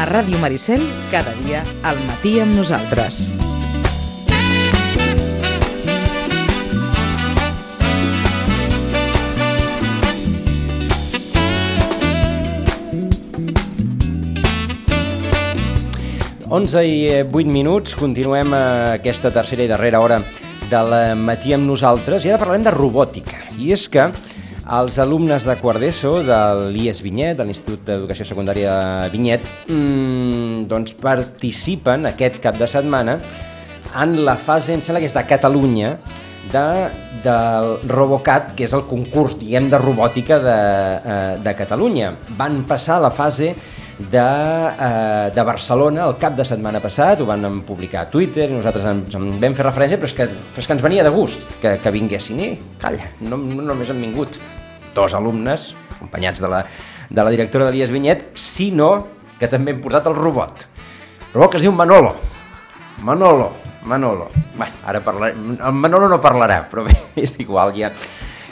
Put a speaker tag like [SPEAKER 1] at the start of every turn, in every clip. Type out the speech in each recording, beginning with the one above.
[SPEAKER 1] A Ràdio Maricel, cada dia al matí amb nosaltres.
[SPEAKER 2] Onze i eh, vuit minuts, continuem a aquesta tercera i darrera hora del matí amb nosaltres i ara parlarem de robòtica. I és que els alumnes de quart d'ESO de l'IES Vinyet, de l'Institut d'Educació Secundària Vinyet, mmm, doncs participen aquest cap de setmana en la fase, em sembla que és de Catalunya, de, del Robocat, que és el concurs, diguem, de robòtica de, eh, de Catalunya. Van passar a la fase de, eh, de Barcelona el cap de setmana passat, ho van publicar a Twitter, i nosaltres ens en vam fer referència, però és que, però és que ens venia de gust que, que vinguessin. I calla, no, no només han vingut dos alumnes, acompanyats de la, de la directora de l'IES Vinyet, sinó que també hem portat el robot. El robot que es diu Manolo. Manolo, Manolo. Bé, ara parlarem... Manolo no parlarà, però bé, és igual, ja,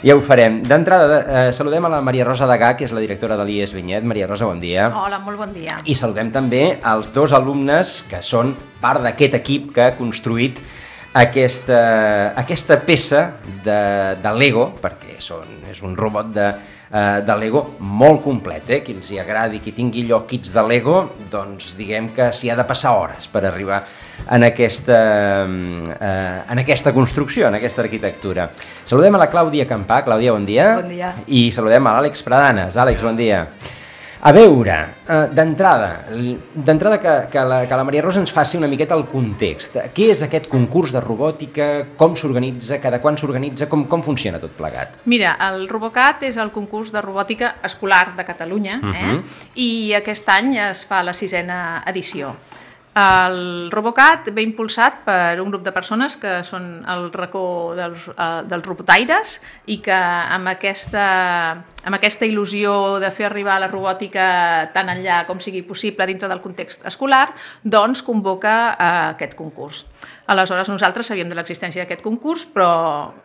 [SPEAKER 2] ja ho farem. D'entrada, eh, saludem a la Maria Rosa Dagà, que és la directora de l'IES Vinyet. Maria Rosa, bon dia.
[SPEAKER 3] Hola, molt bon dia.
[SPEAKER 2] I saludem també els dos alumnes que són part d'aquest equip que ha construït aquesta, aquesta peça de, de Lego, perquè són, és un robot de, uh, de Lego molt complet, eh? qui els hi agradi, qui tingui lloc kits de Lego, doncs diguem que s'hi ha de passar hores per arribar en aquesta, uh, en aquesta construcció, en aquesta arquitectura. Saludem a la Clàudia Campà. Clàudia, bon dia.
[SPEAKER 4] Bon dia.
[SPEAKER 2] I saludem a l'Àlex Pradanes. Àlex, bon dia. A veure, eh, d'entrada, d'entrada que, que, la, que la Maria Rosa ens faci una miqueta el context. Què és aquest concurs de robòtica? Com s'organitza? Cada quan s'organitza? Com, com funciona tot plegat?
[SPEAKER 3] Mira, el Robocat és el concurs de robòtica escolar de Catalunya uh -huh. eh? i aquest any es fa la sisena edició. El Robocat ve impulsat per un grup de persones que són el racó dels, uh, dels robotaires i que amb aquesta amb aquesta il·lusió de fer arribar la robòtica tan enllà com sigui possible dintre del context escolar, doncs convoca eh, aquest concurs. Aleshores, nosaltres sabíem de l'existència d'aquest concurs, però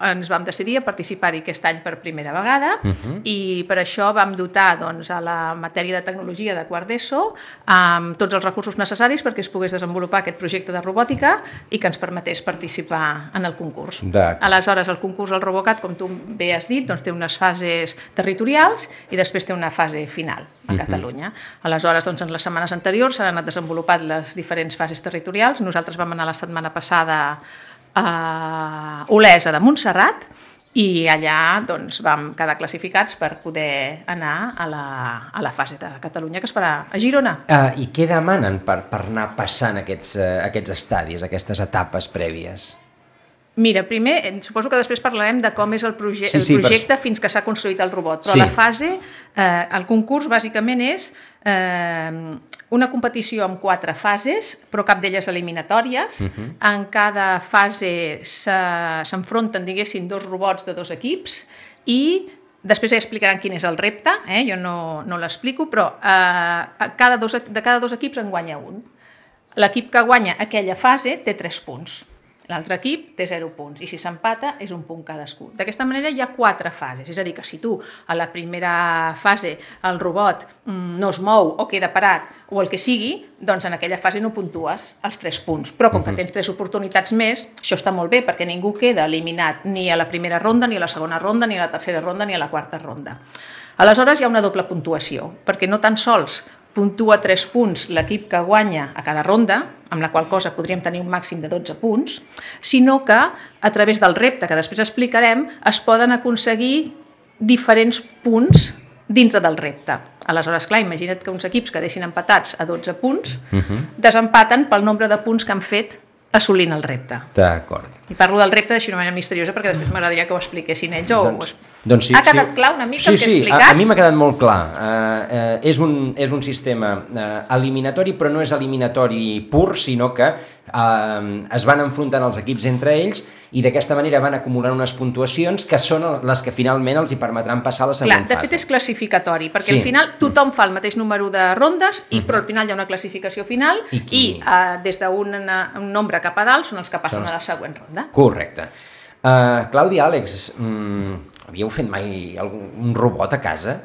[SPEAKER 3] ens vam decidir a participar-hi aquest any per primera vegada uh -huh. i per això vam dotar doncs, a la matèria de tecnologia de quart d'ESO amb tots els recursos necessaris perquè es pogués desenvolupar aquest projecte de robòtica i que ens permetés participar en el concurs. Aleshores, el concurs al Robocat, com tu bé has dit, doncs, té unes fases territorials i després té una fase final a uh -huh. Catalunya. Aleshores, doncs, en les setmanes anteriors s'han anat desenvolupant les diferents fases territorials. Nosaltres vam anar la setmana passada passada a Olesa de Montserrat i allà doncs, vam quedar classificats per poder anar a la, a la fase de Catalunya que es farà a Girona.
[SPEAKER 2] Uh, I què demanen per, per anar passant aquests, uh, aquests estadis, aquestes etapes prèvies?
[SPEAKER 3] Mira, primer, suposo que després parlarem de com és el, proje sí, sí, el projecte per... fins que s'ha construït el robot, però sí. la fase, eh, el concurs bàsicament és eh, una competició amb quatre fases, però cap d'elles eliminatòries. Uh -huh. En cada fase s'enfronten, diguéssim, dos robots de dos equips i després ja explicaran quin és el repte, eh? jo no, no l'explico, però eh, cada dos, de cada dos equips en guanya un. L'equip que guanya aquella fase té tres punts L'altre equip té 0 punts i si s'empata és un punt cadascú. D'aquesta manera hi ha quatre fases, és a dir, que si tu a la primera fase el robot mm, no es mou o queda parat o el que sigui, doncs en aquella fase no puntues els 3 punts. Però com que tens tres oportunitats més, això està molt bé perquè ningú queda eliminat ni a la primera ronda, ni a la segona ronda, ni a la tercera ronda, ni a la quarta ronda. Aleshores hi ha una doble puntuació, perquè no tan sols puntua 3 punts l'equip que guanya a cada ronda, amb la qual cosa podríem tenir un màxim de 12 punts, sinó que a través del repte que després explicarem es poden aconseguir diferents punts dintre del repte. Aleshores, clar, imagina't que uns equips que deixin empatats a 12 punts uh -huh. desempaten pel nombre de punts que han fet assolint el repte.
[SPEAKER 2] D'acord.
[SPEAKER 3] I parlo del repte d'una manera misteriosa perquè després m'agradaria que ho expliquessin ells o
[SPEAKER 2] doncs, doncs sí,
[SPEAKER 3] ha quedat
[SPEAKER 2] sí,
[SPEAKER 3] clar una mica
[SPEAKER 2] sí,
[SPEAKER 3] el que he
[SPEAKER 2] sí,
[SPEAKER 3] explicat?
[SPEAKER 2] A, a mi m'ha quedat molt clar. Uh, uh, és, un, és un sistema uh, eliminatori, però no és eliminatori pur, sinó que uh, es van enfrontant els equips entre ells i d'aquesta manera van acumulant unes puntuacions que són les que finalment els hi permetran passar a la següent
[SPEAKER 3] Clar, de
[SPEAKER 2] fase.
[SPEAKER 3] fet és classificatori, perquè
[SPEAKER 2] Sí.
[SPEAKER 3] al final tothom fa el mateix número de rondes, i però al final hi ha una classificació final
[SPEAKER 2] I qui-
[SPEAKER 3] i uh, des d'un un nombre cap a dalt són els que passen
[SPEAKER 2] els-
[SPEAKER 3] a la següent ronda.
[SPEAKER 2] Correcte. Uh, Clàudia, Àlex, mm, havíeu fet mai algun, un robot a casa?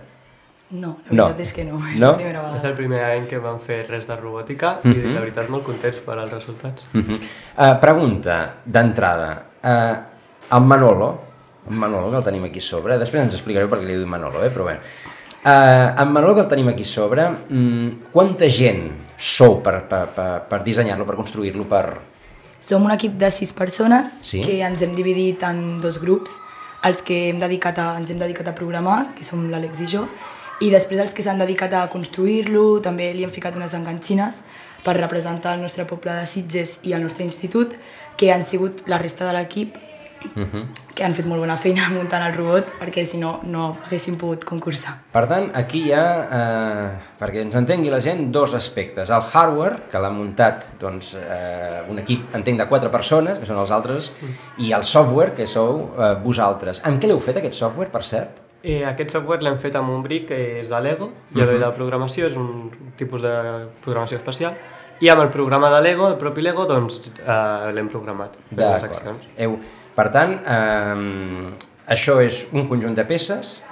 [SPEAKER 4] No, la veritat no. és que no, és
[SPEAKER 2] no?
[SPEAKER 4] la primera vegada.
[SPEAKER 5] És el primer any que vam fer res de robòtica uh -huh. i mhm. la veritat molt contents per als resultats. Uh -huh.
[SPEAKER 2] uh, pregunta d'entrada. Uh, el Manolo, en Manolo que el tenim aquí sobre, després ens explicareu per què li diu Manolo, eh? però bé. Uh, en Manolo que el tenim aquí sobre, um, quanta gent sou per, per, per, per dissenyar-lo, per construir-lo, per...
[SPEAKER 4] Som un equip de sis persones
[SPEAKER 2] sí?
[SPEAKER 4] que ens hem dividit en dos grups, els que hem dedicat a, ens hem dedicat a programar, que som l'Àlex i jo, i després els que s'han dedicat a construir-lo també li hem ficat unes enganxines per representar el nostre poble de Sitges i el nostre institut, que han sigut la resta de l'equip uh -huh. que han fet molt bona feina muntant el robot perquè si no, no haguéssim pogut concursar.
[SPEAKER 2] Per tant, aquí hi ha, eh, perquè ens entengui la gent, dos aspectes. El hardware, que l'ha muntat doncs, eh, un equip, entenc, de quatre persones, que són els altres, i el software, que sou eh, vosaltres. Amb què l'heu fet, aquest software, per cert?
[SPEAKER 5] Eh, aquest software l'hem fet amb un brick que és de Lego, i el de programació és un tipus de programació especial, i amb el programa de Lego, el propi Lego, doncs eh, l'hem programat
[SPEAKER 2] accions. Heu, per tant, eh, això és un conjunt de peces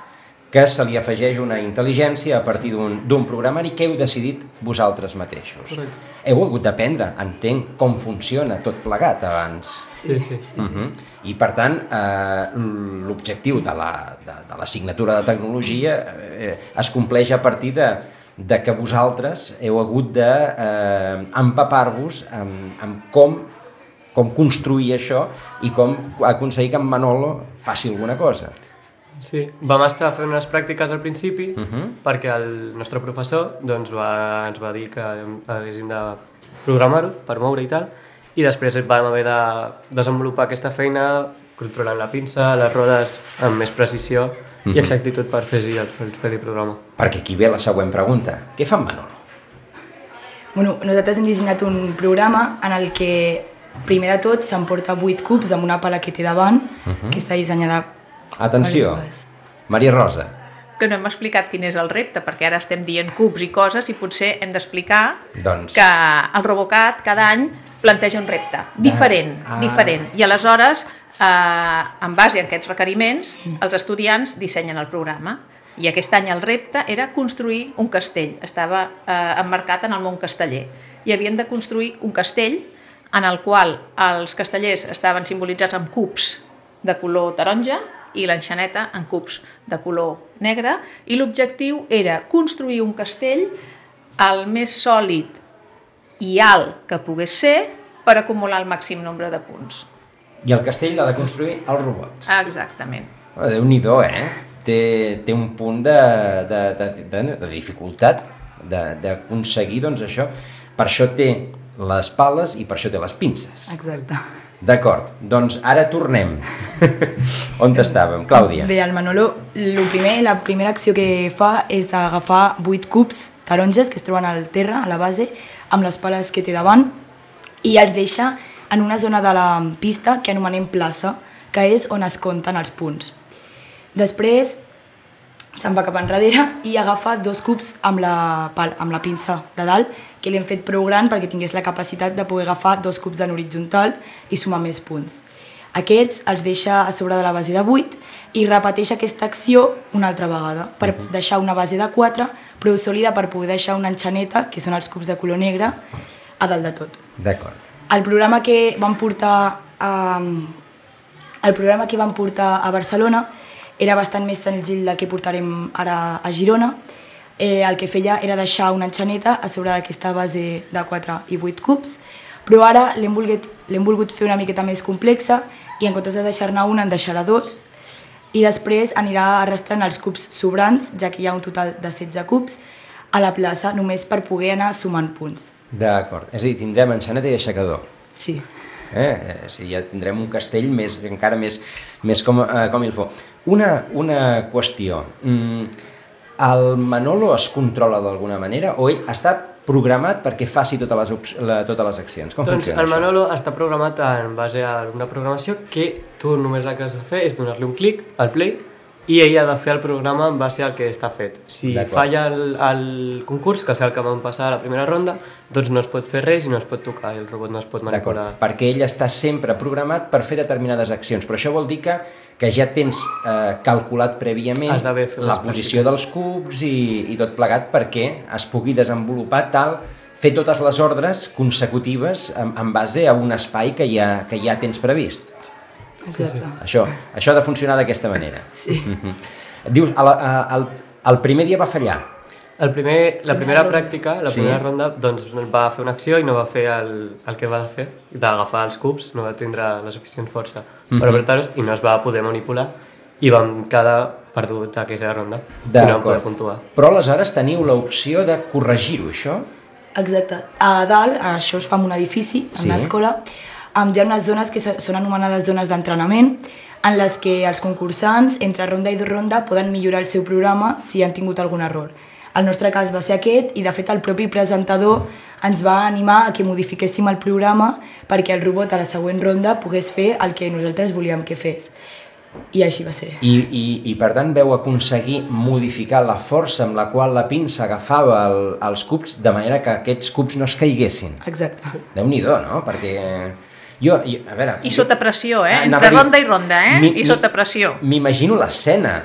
[SPEAKER 2] que se li afegeix una intel·ligència a partir d'un programari que heu decidit vosaltres mateixos. Correcte. Heu hagut d'aprendre, entenc, com funciona tot plegat abans.
[SPEAKER 5] Sí, sí. sí,
[SPEAKER 2] Uh -huh. I per tant, eh, l'objectiu de l'assignatura la, de, de tecnologia eh, es compleix a partir de, de que vosaltres heu hagut d'empapar-vos eh, amb, amb com com construir això i com aconseguir que en Manolo faci alguna cosa.
[SPEAKER 5] Sí, vam estar fent unes pràctiques al principi uh -huh. perquè el nostre professor doncs, va, ens va dir que haguéssim de programar-ho per moure i tal i després vam haver de desenvolupar aquesta feina controlant la pinça, les rodes amb més precisió uh -huh. i mhm. exactitud per fer-hi fer el programa.
[SPEAKER 2] Perquè aquí ve la següent pregunta. Què fa en Manolo?
[SPEAKER 4] Bueno, nosaltres hem dissenyat un programa en el que primer de tot s'emporta 8 cubs amb una pala que té davant, uh -huh. que està dissenyada
[SPEAKER 2] Atenció, Maria Rosa.
[SPEAKER 3] Que no hem explicat quin és el repte, perquè ara estem dient cubs i coses i potser hem d'explicar
[SPEAKER 2] doncs...
[SPEAKER 3] que el Robocat cada any planteja un repte diferent, ah. diferent. I aleshores, eh, en base a aquests requeriments, els estudiants dissenyen el programa. I aquest any el repte era construir un castell. Estava eh, emmarcat en el món casteller. I havien de construir un castell en el qual els castellers estaven simbolitzats amb cubs de color taronja i l'enxaneta en cubs de color negre i l'objectiu era construir un castell el més sòlid i alt que pogués ser per acumular el màxim nombre de punts.
[SPEAKER 2] I el castell l'ha de construir el robot.
[SPEAKER 3] Exactament.
[SPEAKER 2] Oh, Déu-n'hi-do, eh? Té, té un punt de, de, de, de, de dificultat d'aconseguir doncs, això. Per això té les pales i per això té les pinces.
[SPEAKER 4] Exacte.
[SPEAKER 2] D'acord, doncs ara tornem. On estàvem? Clàudia.
[SPEAKER 4] Bé, el Manolo, el primer, la primera acció que fa és agafar 8 cubs taronges que es troben al terra, a la base, amb les pales que té davant, i els deixa en una zona de la pista que anomenem plaça, que és on es compten els punts. Després se'n va cap enrere i agafa dos cubs amb la, amb la pinça de dalt que l'hem fet prou gran perquè tingués la capacitat de poder agafar dos cubs en horitzontal i sumar més punts. Aquests els deixa a sobre de la base de 8 i repeteix aquesta acció una altra vegada per -huh. deixar una base de 4 prou sòlida per poder deixar una enxaneta, que són els cubs de color negre, a dalt de tot.
[SPEAKER 2] D'acord.
[SPEAKER 4] El programa que vam portar a, el programa que vam portar a Barcelona era bastant més senzill del que portarem ara a Girona, eh, el que feia era deixar una enxaneta a sobre d'aquesta base de 4 i 8 cubs, però ara l'hem volgut, volgut fer una miqueta més complexa i en comptes de deixar-ne una en deixarà dos i després anirà arrastrant els cubs sobrants, ja que hi ha un total de 16 cubs, a la plaça només per poder anar sumant punts.
[SPEAKER 2] D'acord, és a dir, tindrem enxaneta i aixecador.
[SPEAKER 4] Sí.
[SPEAKER 2] Eh? eh o sigui, ja tindrem un castell més, encara més, més com, eh, com il fo. Una, una qüestió. Mm, el Manolo es controla d'alguna manera o ell està programat perquè faci totes les, la, totes les accions? Com
[SPEAKER 5] doncs
[SPEAKER 2] funciona
[SPEAKER 5] el Manolo això? està programat en base a una programació que tu només el que has de fer és donar-li un clic al play i ell ha de fer el programa en base al que està fet. Si falla el, el concurs, que és el que vam passar a la primera ronda, doncs no es pot fer res i no es pot tocar, el robot no es pot manipular.
[SPEAKER 2] Perquè ell està sempre programat per fer determinades accions, però això vol dir que, que ja tens eh, calculat prèviament la posició pràctiques. dels cubs i, i tot plegat perquè es pugui desenvolupar tal fer totes les ordres consecutives en, en base a un espai que ja, que ja tens previst.
[SPEAKER 4] Exacte. Sí,
[SPEAKER 2] sí. Això, això ha de funcionar d'aquesta manera.
[SPEAKER 4] Sí.
[SPEAKER 2] Dius, el, el, el primer dia va fallar.
[SPEAKER 5] El primer, la primera pràctica, la primera sí. ronda, doncs va fer una acció i no va fer el, el que va fer, d'agafar els cubs, no va tindre la suficient força mm -hmm. per apretar-los i no es va poder manipular i vam quedar perdut aquella ronda i no vam poder puntuar.
[SPEAKER 2] Però aleshores teniu l'opció de corregir-ho, això?
[SPEAKER 4] Exacte. A dalt, això es fa en un edifici, en sí. una escola, amb ja unes zones que són anomenades zones d'entrenament, en les que els concursants, entre ronda i ronda, poden millorar el seu programa si han tingut algun error. El nostre cas va ser aquest i, de fet, el propi presentador ens va animar a que modifiquéssim el programa perquè el robot a la següent ronda pogués fer el que nosaltres volíem que fes. I així va ser.
[SPEAKER 2] I, i, i per tant veu aconseguir modificar la força amb la qual la pinça agafava el, els cubs de manera que aquests cubs no es caiguessin.
[SPEAKER 4] Exacte.
[SPEAKER 2] Déu-n'hi-do, no? Perquè jo, jo, a veure...
[SPEAKER 3] I sota pressió, eh? Entre ronda i ronda, eh? Mi, I sota pressió.
[SPEAKER 2] M'imagino l'escena.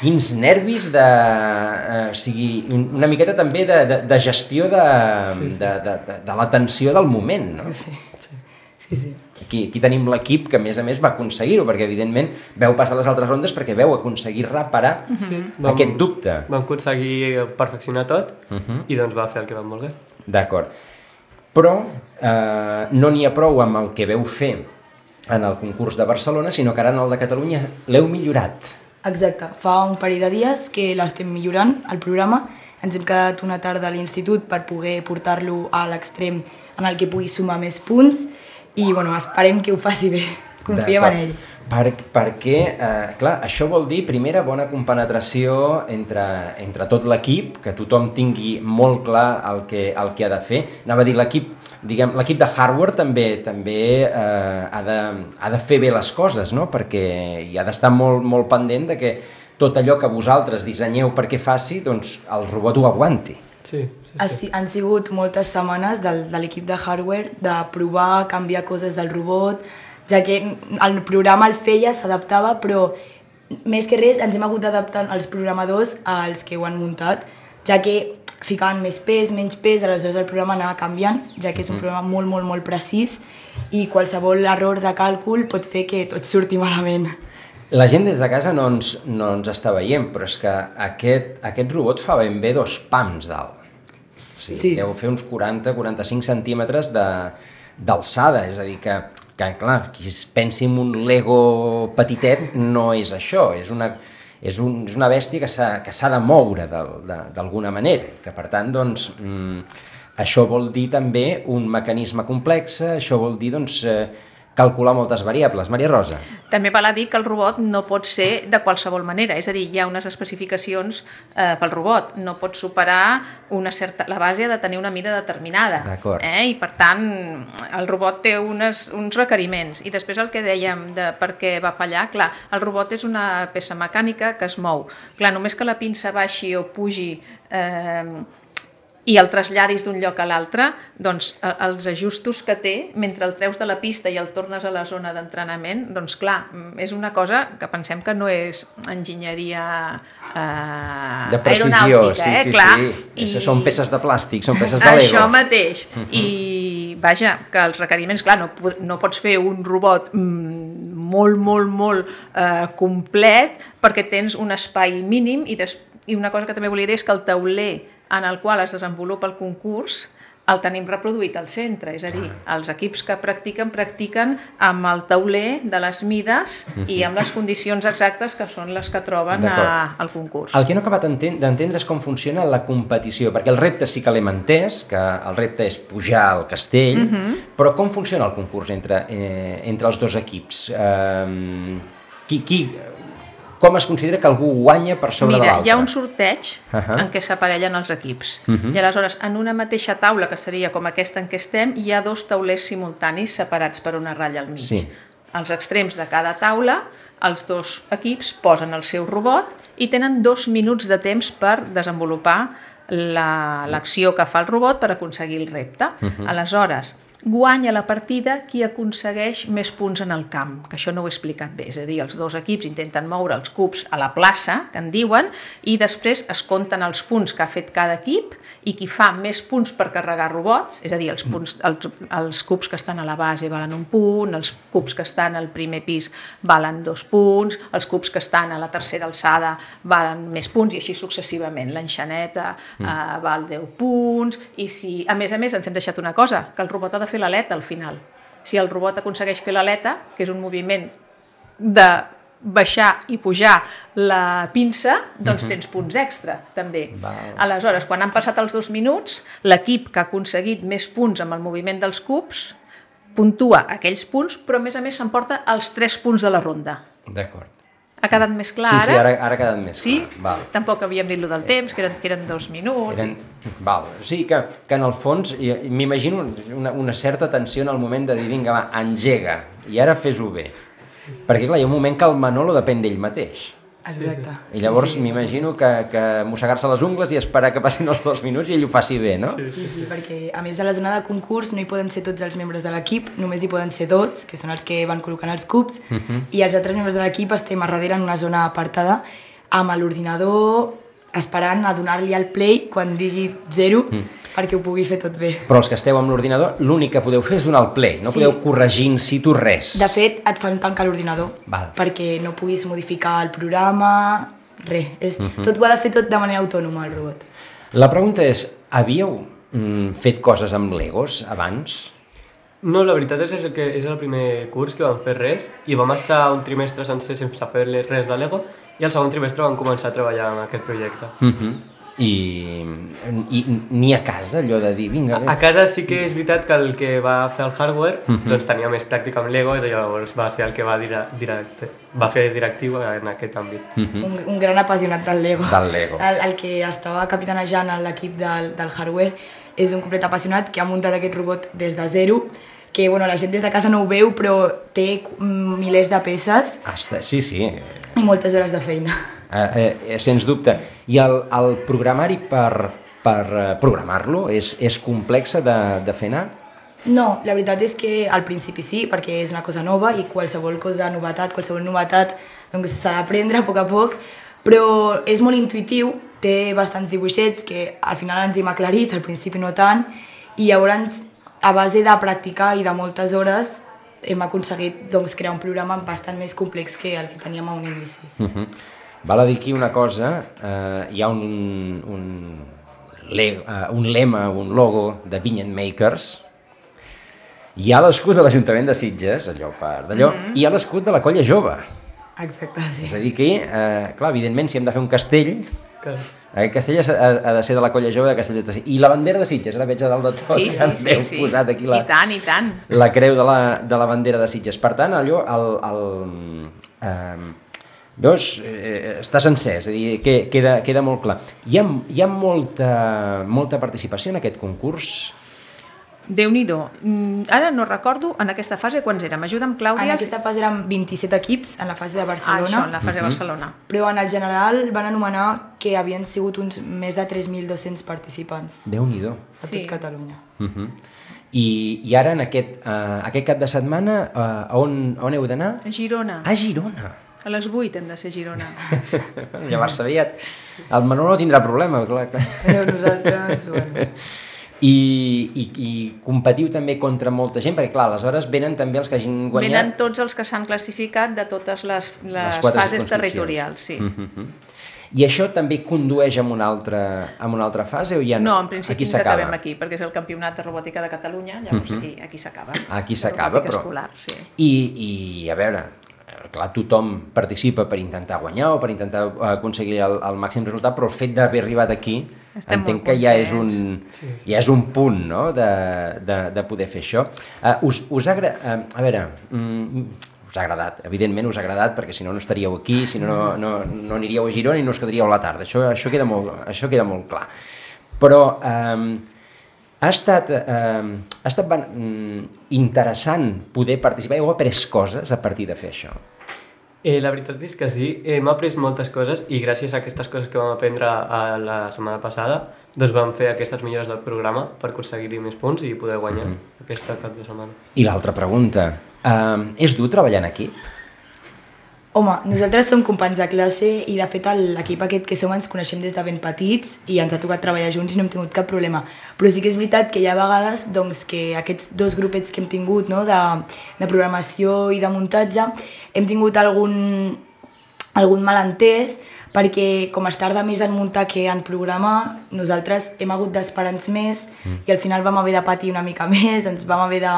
[SPEAKER 2] Quins nervis de... Eh, o sigui, una miqueta també de, de, de gestió de, sí, sí. de, de, de, de l'atenció del moment, no?
[SPEAKER 4] Sí, sí. sí, sí.
[SPEAKER 2] Aquí, aquí tenim l'equip que, a més a més, va aconseguir-ho, perquè, evidentment, veu passar les altres rondes perquè veu aconseguir reparar sí. aquest dubte.
[SPEAKER 5] Vam aconseguir perfeccionar tot uh -huh. i doncs va fer el que vam voler.
[SPEAKER 2] D'acord però eh, no n'hi ha prou amb el que veu fer en el concurs de Barcelona, sinó que ara en el de Catalunya l'heu millorat.
[SPEAKER 4] Exacte, fa un parell de dies que l'estem millorant, el programa. Ens hem quedat una tarda a l'institut per poder portar-lo a l'extrem en el que pugui sumar més punts i bueno, esperem que ho faci bé, confiem en ell.
[SPEAKER 2] Per, perquè, eh, clar, això vol dir, primera, bona compenetració entre, entre tot l'equip, que tothom tingui molt clar el que, el que ha de fer. Anava a dir, l'equip diguem, l'equip de hardware també també eh, ha, de, ha de fer bé les coses, no? perquè hi ha d'estar molt, molt pendent de que tot allò que vosaltres dissenyeu perquè faci, doncs el robot ho aguanti.
[SPEAKER 5] Sí, sí, sí.
[SPEAKER 4] Han sigut moltes setmanes del, de l'equip de hardware de provar, canviar coses del robot, ja que el programa el feia, s'adaptava, però més que res ens hem hagut d'adaptar els programadors als que ho han muntat, ja que ficaven més pes, menys pes, aleshores el programa anava canviant, ja que és un mm. programa molt, molt, molt precís i qualsevol error de càlcul pot fer que tot surti malament.
[SPEAKER 2] La gent des de casa no ens, no ens està veient, però és que aquest, aquest robot fa ben bé dos pams dalt. Sí. sí. Deu fer uns 40-45 centímetres d'alçada, és a dir, que que clar, qui es pensi en un Lego petitet no és això, és una, és, un, és una bèstia que s'ha de moure d'alguna manera, que per tant, doncs, mm, això vol dir també un mecanisme complex, això vol dir, doncs, eh, calcular moltes variables. Maria Rosa.
[SPEAKER 3] També val a dir que el robot no pot ser de qualsevol manera, és a dir, hi ha unes especificacions eh, pel robot, no pot superar una certa, la base de tenir una mida determinada. Eh? I per tant, el robot té unes, uns requeriments. I després el que dèiem de per què va fallar, clar, el robot és una peça mecànica que es mou. Clar, només que la pinça baixi o pugi eh, i el traslladis d'un lloc a l'altre, doncs els ajustos que té mentre el treus de la pista i el tornes a la zona d'entrenament, doncs clar, és una cosa que pensem que no és enginyeria eh,
[SPEAKER 2] de precisió, aeronàutica, sí, eh? sí, clar. sí. I... Això són peces de plàstic, són peces de Lego.
[SPEAKER 3] Això mateix. Uh -huh. I vaja, que els requeriments, clar, no, no pots fer un robot mm, molt, molt, molt eh, complet perquè tens un espai mínim i, des... i una cosa que també volia dir és que el tauler en el qual es desenvolupa el concurs el tenim reproduït al centre, és a dir, els equips que practiquen, practiquen amb el tauler de les mides i amb les condicions exactes que són les que troben a, al concurs.
[SPEAKER 2] El que no he acabat d'entendre és com funciona la competició, perquè el repte sí que l'hem entès, que el repte és pujar al castell, uh -huh. però com funciona el concurs entre, eh, entre els dos equips? Eh, qui, qui, com es considera que algú guanya per sobre
[SPEAKER 3] Mira,
[SPEAKER 2] de l'altre?
[SPEAKER 3] hi ha un sorteig uh -huh. en què s'aparellen els equips. Uh -huh. I aleshores, en una mateixa taula, que seria com aquesta en què estem, hi ha dos taulers simultanis separats per una ratlla al mig. Sí. Els extrems de cada taula els dos equips posen el seu robot i tenen dos minuts de temps per desenvolupar l'acció la, que fa el robot per aconseguir el repte. Uh -huh. Aleshores, guanya la partida qui aconsegueix més punts en el camp, que això no ho he explicat bé, és a dir, els dos equips intenten moure els cubs a la plaça, que en diuen, i després es compten els punts que ha fet cada equip i qui fa més punts per carregar robots, és a dir, els, punts, els, els cubs que estan a la base valen un punt, els cubs que estan al primer pis valen dos punts, els cubs que estan a la tercera alçada valen més punts i així successivament. L'enxaneta mm. eh, val 10 punts i si, a més a més, ens hem deixat una cosa, que el robot ha de fer l'aleta al final. Si el robot aconsegueix fer l'aleta, que és un moviment de baixar i pujar la pinça, doncs uh -huh. tens punts extra, també. Val. Aleshores, quan han passat els dos minuts, l'equip que ha aconseguit més punts amb el moviment dels cubs puntua aquells punts, però a més a més s'emporta els tres punts de la ronda.
[SPEAKER 2] D'acord.
[SPEAKER 3] Ha quedat més clar
[SPEAKER 2] sí,
[SPEAKER 3] ara?
[SPEAKER 2] Sí, ara, ara ha quedat més
[SPEAKER 3] sí?
[SPEAKER 2] clar. Val.
[SPEAKER 3] Tampoc havíem dit lo del temps, que eren, que eren dos minuts. Eren...
[SPEAKER 2] Val. O sigui que, que en el fons m'imagino una, una certa tensió en el moment de dir vinga, va, engega, i ara fes-ho bé. Perquè clar, hi ha un moment que el Manolo depèn d'ell mateix.
[SPEAKER 4] Exacte.
[SPEAKER 2] I llavors sí, sí. m'imagino que, que mossegar-se les ungles i esperar que passin els dos minuts i ell ho faci bé, no?
[SPEAKER 4] Sí, sí, sí, perquè a més de la zona de concurs no hi poden ser tots els membres de l'equip, només hi poden ser dos, que són els que van col·locant els cubs, uh mhm. -huh. i els altres membres de l'equip estem a darrere en una zona apartada amb l'ordinador esperant a donar-li el play quan digui zero mm. Perquè ho pugui fer tot bé.
[SPEAKER 2] Però els que esteu amb l'ordinador, l'únic que podeu fer és donar el play, no sí. podeu corregir in situ res.
[SPEAKER 4] De fet, et fan tancar l'ordinador perquè no puguis modificar el programa, res. És, mm -hmm. Tot ho ha de fer tot de manera autònoma, el robot.
[SPEAKER 2] La pregunta és, havíeu mm, fet coses amb Legos abans?
[SPEAKER 5] No, la veritat és, és que és el primer curs que vam fer res i vam estar un trimestre sencer sense fer res de Lego i al segon trimestre vam començar a treballar en aquest projecte.
[SPEAKER 2] Uh mhm. -huh. I, i ni a casa, allò de dir, vinga...
[SPEAKER 5] A, a casa sí que és veritat que el que va fer el hardware uh mhm. -huh. doncs tenia més pràctica amb Lego i llavors va ser el que va, dire, direct, va fer directiu en aquest àmbit. Uh
[SPEAKER 4] mhm. -huh. un, un gran apassionat del Lego.
[SPEAKER 2] Del Lego.
[SPEAKER 4] El, el que estava capitanejant l'equip del, del hardware és un complet apassionat que ha muntat aquest robot des de zero que bueno, la gent des de casa no ho veu, però té milers de peces.
[SPEAKER 2] Hasta, sí, sí.
[SPEAKER 4] I moltes hores de feina.
[SPEAKER 2] Eh, eh, sens dubte. I el, el programari per, per eh, programar-lo és, és complexa de, de fer anar?
[SPEAKER 4] No, la veritat és que al principi sí, perquè és una cosa nova i qualsevol cosa, novetat, qualsevol novetat, doncs s'ha d'aprendre a poc a poc, però és molt intuitiu, té bastants dibuixets que al final ens hem aclarit, al principi no tant, i llavors a base de practicar i de moltes hores hem aconseguit doncs, crear un programa bastant més complex que el que teníem a un inici.
[SPEAKER 2] Uh -huh. Val a dir aquí una cosa, eh, hi ha un, un, le, uh, un lema, un logo de Vinyet Makers, hi ha l'escut de l'Ajuntament de Sitges, allò per d'allò, uh -huh. i hi ha l'escut de la Colla Jove.
[SPEAKER 4] Exacte, sí.
[SPEAKER 2] És a dir que, eh, clar, evidentment, si hem de fer un castell, que... Aquest castell ha, ha de ser de la colla jove de Castellet de Sitges. I la bandera de Sitges, ara veig a dalt de tot,
[SPEAKER 3] sí, sí, sí, sí.
[SPEAKER 2] posat aquí la,
[SPEAKER 3] I tant, i tant.
[SPEAKER 2] la creu de la, de la bandera de Sitges. Per tant, allò, el, el, eh, Llavors, eh, està sencer, és a dir, que, queda, queda molt clar. Hi ha, hi ha molta, molta participació en aquest concurs?
[SPEAKER 3] déu nhi mm, Ara no recordo en aquesta fase quants érem. Ajuda'm, Clàudia.
[SPEAKER 4] En aquesta fase eren 27 equips, en la fase de Barcelona. Ah,
[SPEAKER 3] això, en la fase de Barcelona.
[SPEAKER 4] Però en el general van anomenar que havien sigut uns més de 3.200 participants.
[SPEAKER 2] déu nhi A
[SPEAKER 4] sí. tot Catalunya.
[SPEAKER 2] Uh -huh. I, I ara, en aquest, uh, aquest cap de setmana, uh, on, on heu d'anar?
[SPEAKER 3] A Girona.
[SPEAKER 2] A Girona.
[SPEAKER 3] A les 8 hem de ser a Girona.
[SPEAKER 2] Llevar-se aviat. El Manolo no tindrà problema, clar.
[SPEAKER 4] Però nosaltres, bueno
[SPEAKER 2] i, i, i competiu també contra molta gent, perquè clar, aleshores venen també els que hagin guanyat...
[SPEAKER 3] Venen tots els que s'han classificat de totes les, les, les fases territorials, sí. Mm -hmm.
[SPEAKER 2] I això també condueix a una altra, a una altra fase o ja no?
[SPEAKER 3] No, en principi ens acabem aquí, perquè és el Campionat de Robòtica de Catalunya, llavors uh -huh. aquí, aquí s'acaba.
[SPEAKER 2] Aquí s'acaba, però...
[SPEAKER 3] Escolar, sí.
[SPEAKER 2] I, I, a veure, clar, tothom participa per intentar guanyar o per intentar aconseguir el, el màxim resultat, però el fet d'haver arribat aquí estem Entenc que ja és un, sí, sí. ja és un punt no? de, de, de poder fer això. Uh, us, us ha uh, a veure, um, us ha agradat, evidentment us ha agradat perquè si no no estaríeu aquí, si no no, no, no aniríeu a Girona i no us quedaríeu a la tarda, això, això, queda, molt, això queda molt clar. Però um, ha estat, um, ha estat um, interessant poder participar, heu après coses a partir de fer això.
[SPEAKER 5] Eh, la veritat és que sí, eh, hem après moltes coses i gràcies a aquestes coses que vam aprendre a la setmana passada doncs vam fer aquestes millores del programa per aconseguir-hi més punts i poder guanyar mm -hmm. aquesta cap de setmana.
[SPEAKER 2] I l'altra pregunta, uh, és dur treballar en equip?
[SPEAKER 4] Home, nosaltres som companys de classe i de fet l'equip aquest que som ens coneixem des de ben petits i ens ha tocat treballar junts i no hem tingut cap problema. Però sí que és veritat que hi ha vegades doncs, que aquests dos grupets que hem tingut no, de, de programació i de muntatge hem tingut algun, algun malentès perquè com es tarda més en muntar que en programar, nosaltres hem hagut d'esperar-nos més mm. i al final vam haver de patir una mica més, ens vam haver de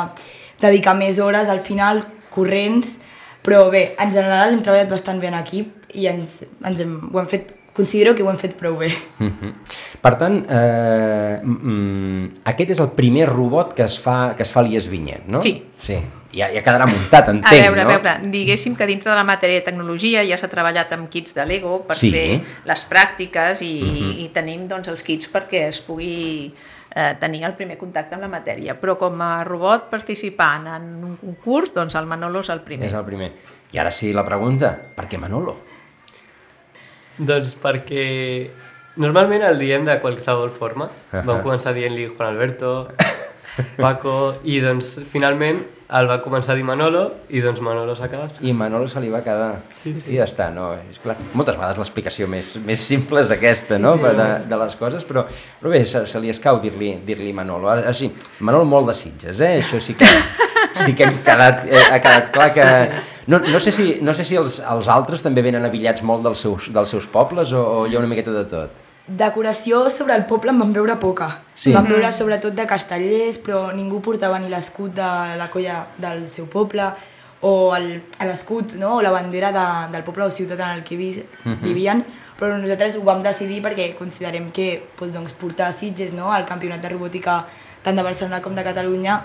[SPEAKER 4] dedicar més hores al final corrents però bé, en general hem treballat bastant bé en equip i ens, ens hem, ho hem fet, considero que ho hem fet prou bé. Mm -hmm.
[SPEAKER 2] Per tant, eh, mm, aquest és el primer robot que es fa, que es fa a l'IES Vinyet, no?
[SPEAKER 3] Sí.
[SPEAKER 2] Sí, ja, ja quedarà muntat, entenc,
[SPEAKER 3] a veure,
[SPEAKER 2] no?
[SPEAKER 3] A veure, diguéssim que dintre de la matèria de tecnologia ja s'ha treballat amb kits de Lego per sí. fer les pràctiques i, mm -hmm. i tenim doncs, els kits perquè es pugui eh, tenir el primer contacte amb la matèria. Però com a robot participant en un concurs, doncs el Manolo és el primer.
[SPEAKER 2] És el primer. I ara sí la pregunta, per què Manolo?
[SPEAKER 5] Doncs perquè normalment el diem de qualsevol forma. Vam començar dient-li Juan Alberto, Paco, i doncs finalment el va començar a dir Manolo i doncs Manolo s'ha quedat.
[SPEAKER 2] I Manolo se li va quedar. Sí, sí. I ja està, no? És clar. Moltes vegades l'explicació més, més simple és aquesta, sí, no? Sí, de, de les coses, però, però bé, se, se li escau dir-li dir, -li, Manolo. Així, Manolo molt de Sitges, eh? Això sí que, sí que hem quedat, eh, ha quedat clar que... No, no sé si, no sé si els, els altres també venen avillats molt dels seus, dels seus pobles o, o hi ha una miqueta de tot.
[SPEAKER 4] Decoració sobre el poble en vam veure poca. Sí. Vam veure sobretot de castellers, però ningú portava ni l'escut de la colla del seu poble o l'escut no? o la bandera de, del poble o ciutat en el que vi, uh -huh. vivien, però nosaltres ho vam decidir perquè considerem que doncs, doncs, portar Sitges no? al campionat de robòtica tant de Barcelona com de Catalunya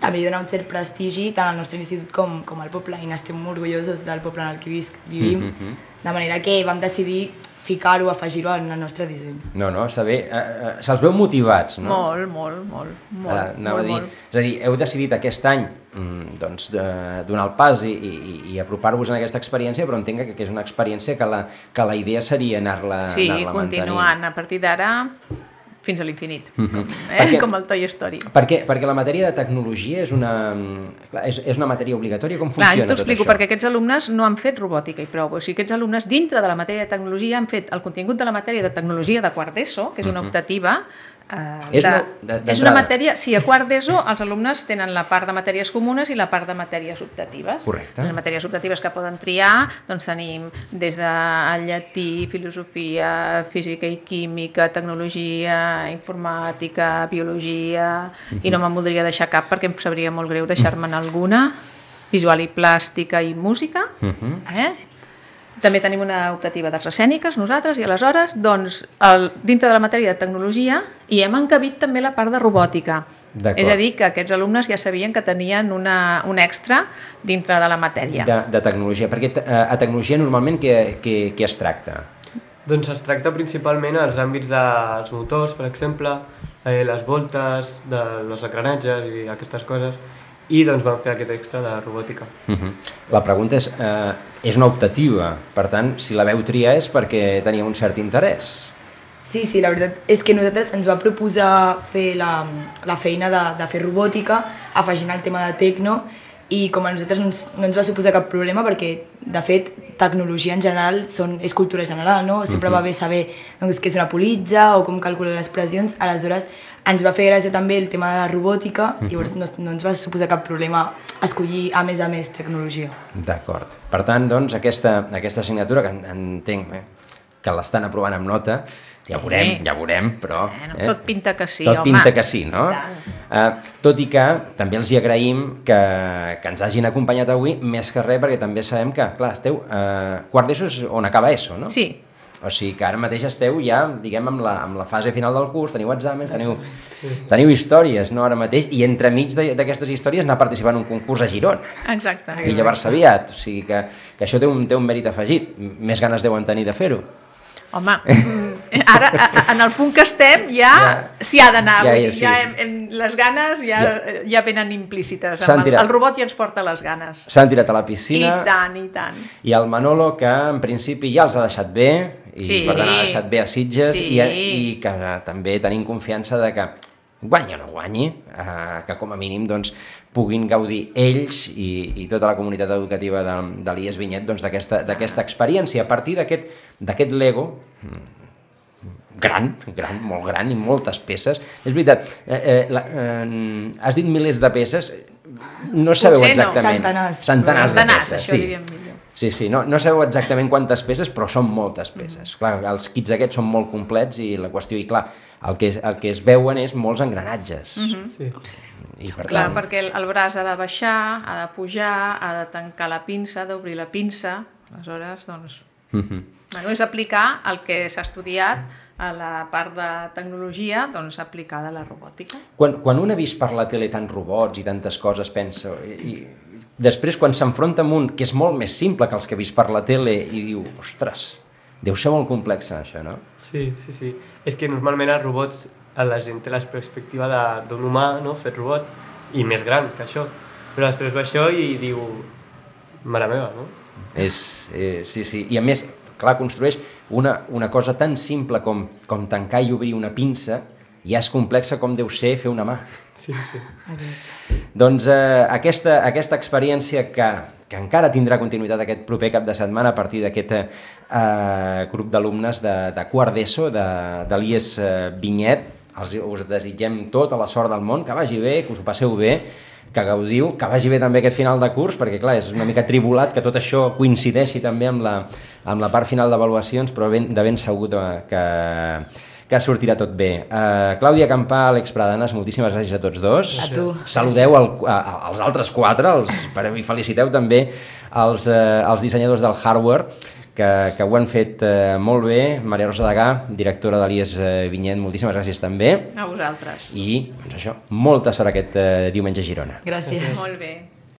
[SPEAKER 4] també dona un cert prestigi tant al nostre institut com, com al poble i n'estem orgullosos del poble en el que visc, vivim, uh -huh. de manera que vam decidir ficar-ho, afegir-ho en el nostre disseny.
[SPEAKER 2] No, no, està bé. Uh, uh, Se'ls veu motivats, no?
[SPEAKER 3] Molt, molt, molt. molt, uh, molt,
[SPEAKER 2] a dir, molt. És a dir, heu decidit aquest any mm, doncs, de, donar el pas i, i, i apropar-vos en aquesta experiència, però entenc que, que és una experiència que la, que la idea seria anar-la
[SPEAKER 3] sí,
[SPEAKER 2] anar,
[SPEAKER 3] -la continuant. A partir d'ara fins a l'infinit, mm -hmm. eh? perquè, com el Toy Story.
[SPEAKER 2] Perquè, perquè la matèria de tecnologia és una, és, és una matèria obligatòria? Com funciona
[SPEAKER 3] Clar,
[SPEAKER 2] tot
[SPEAKER 3] explico,
[SPEAKER 2] això?
[SPEAKER 3] perquè aquests alumnes no han fet robòtica i prou. O sigui, aquests alumnes dintre de la matèria de tecnologia han fet el contingut de la matèria de tecnologia de quart d'ESO, que és una optativa, Uh,
[SPEAKER 2] és,
[SPEAKER 3] de,
[SPEAKER 2] una, de,
[SPEAKER 3] és una matèria, sí, a quart d'ESO els alumnes tenen la part de matèries comunes i la part de matèries optatives.
[SPEAKER 2] Correcte.
[SPEAKER 3] Les matèries optatives que poden triar, doncs tenim des de llatí, filosofia, física i química, tecnologia, informàtica, biologia, uh -huh. i no me'n voldria deixar cap perquè em sabria molt greu deixar-me'n alguna, visual i plàstica i música, uh -huh. eh? També tenim una optativa d'arts escèniques, nosaltres, i aleshores, doncs, el, dintre de la matèria de tecnologia, hi hem encabit també la part de robòtica. És a dir, que aquests alumnes ja sabien que tenien una, un extra dintre de la matèria.
[SPEAKER 2] De, de tecnologia, perquè a, a tecnologia normalment què, què, què es tracta?
[SPEAKER 5] Doncs es tracta principalment als àmbits dels motors, per exemple, eh, les voltes, de les engranatges i aquestes coses, i doncs vam fer aquest extra de robòtica.
[SPEAKER 2] Uh -huh. La pregunta és, eh, és una optativa, per tant, si la veu triar és perquè tenia un cert interès.
[SPEAKER 4] Sí, sí, la veritat és que nosaltres ens va proposar fer la, la feina de, de fer robòtica, afegint el tema de tecno, i com a nosaltres no ens, no ens va suposar cap problema perquè, de fet, tecnologia en general són, és cultura general, no? Sempre uh -huh. va bé saber doncs, què és una politza o com calcular les pressions, aleshores ens va fer gràcia també el tema de la robòtica, uh -huh. llavors no, no ens va suposar cap problema escollir a més a més tecnologia.
[SPEAKER 2] D'acord. Per tant, doncs, aquesta, aquesta assignatura que entenc eh, que l'estan aprovant amb nota, ja veurem, ja veurem, però...
[SPEAKER 3] Bueno, eh? Tot pinta que sí,
[SPEAKER 2] tot
[SPEAKER 3] home.
[SPEAKER 2] pinta que sí, no? Uh, tot i que també els hi agraïm que, que ens hagin acompanyat avui, més que res, perquè també sabem que, clar, esteu... Uh, quart d'ESO és on acaba ESO, no?
[SPEAKER 3] Sí,
[SPEAKER 2] o sigui que ara mateix esteu ja, diguem, amb la, amb la fase final del curs, teniu exàmens, teniu, sí. teniu històries, no, ara mateix, i entremig d'aquestes històries anar participant en un concurs a Girona.
[SPEAKER 3] Exacte.
[SPEAKER 2] I llavors aviat, o sigui que, que això té un, té un mèrit afegit, més ganes deuen tenir de fer-ho.
[SPEAKER 3] Home, ara, en el punt que estem, ja s'hi ha d'anar.
[SPEAKER 2] Ja,
[SPEAKER 3] Ja,
[SPEAKER 2] ja,
[SPEAKER 3] ja,
[SPEAKER 2] sí.
[SPEAKER 3] ja hem, hem, les ganes ja, ja. ja venen implícites. Amb El,
[SPEAKER 2] tirat.
[SPEAKER 3] el robot ja ens porta les ganes.
[SPEAKER 2] S'han tirat a la
[SPEAKER 3] I
[SPEAKER 2] piscina
[SPEAKER 3] tant, i tant.
[SPEAKER 2] i el Manolo, que en principi ja els ha deixat bé, i
[SPEAKER 3] Sí.
[SPEAKER 2] per tant ha deixat bé a Sitges,
[SPEAKER 3] Sí.
[SPEAKER 2] i, i que també tenim confiança de que guanyi o no guanyi, eh, que com a mínim doncs, puguin gaudir ells i, i tota la comunitat educativa de, de l'IES Vinyet doncs, d'aquesta d'aquesta experiència a partir d'aquest Lego gran, gran, molt gran i moltes peces. És veritat, eh, eh, la, eh, has dit milers de peces, no sabeu
[SPEAKER 3] Potser no.
[SPEAKER 2] exactament.
[SPEAKER 4] Centenars.
[SPEAKER 2] Centenars, de
[SPEAKER 3] Centenars,
[SPEAKER 2] peces, sí. Sí, sí, no, no sabeu exactament quantes peces, però són moltes peces.
[SPEAKER 3] Mm.
[SPEAKER 2] Clar, els kits aquests són molt complets i la qüestió, i clar, el que, el que es veuen és molts engranatges. Mm -hmm.
[SPEAKER 5] Sí.
[SPEAKER 2] I per
[SPEAKER 3] Clar,
[SPEAKER 2] tant,
[SPEAKER 3] perquè el, el braç ha de baixar, ha de pujar, ha de tancar la pinça, ha d'obrir la pinça. Aleshores, doncs...
[SPEAKER 2] Mhm.
[SPEAKER 3] Bueno, és aplicar el que s'ha estudiat a la part de tecnologia, doncs aplicada a la robòtica.
[SPEAKER 2] quan, quan un ha vist per la tele tants robots i tantes coses, pensa... I, i després, quan s'enfronta amb un que és molt més simple que els que ha vist per la tele i diu, ostres, deu ser molt complex això, no?
[SPEAKER 5] Sí, sí, sí. És que normalment els robots, a la gent té la perspectiva de- d'un humà, no?, fet robot, i més gran que això. Però després va això i diu, mare meva, no?
[SPEAKER 2] És, eh, sí, sí. I a més, clar, construeix una, una cosa tan simple com, com tancar i obrir una pinça, ja és complexa com deu ser fer una mà.
[SPEAKER 5] Sí, sí.
[SPEAKER 2] Doncs eh, aquesta, aquesta experiència que, que encara tindrà continuïtat aquest proper cap de setmana a partir d'aquest eh, grup d'alumnes de, de quart d'ESO, de, de l'IES eh, Vinyet, els, us desitgem tota la sort del món, que vagi bé, que us ho passeu bé, que gaudiu, que vagi bé també aquest final de curs, perquè clar, és una mica tribulat que tot això coincideixi també amb la, amb la part final d'avaluacions, però ben, de ben segur que, que sortirà tot bé. Uh, Clàudia Campà, Àlex Pradanes, moltíssimes gràcies a tots dos.
[SPEAKER 4] A tu.
[SPEAKER 2] Saludeu el, a, a, als altres quatre, els, per, i feliciteu també els, eh, els dissenyadors del hardware, que, que ho han fet eh, molt bé. Maria Rosa Degà, directora de l'IES eh, Vinyet, moltíssimes gràcies també.
[SPEAKER 3] A vosaltres.
[SPEAKER 2] I, doncs això, molta sort aquest eh, diumenge a Girona.
[SPEAKER 4] Gràcies.
[SPEAKER 3] Molt bé.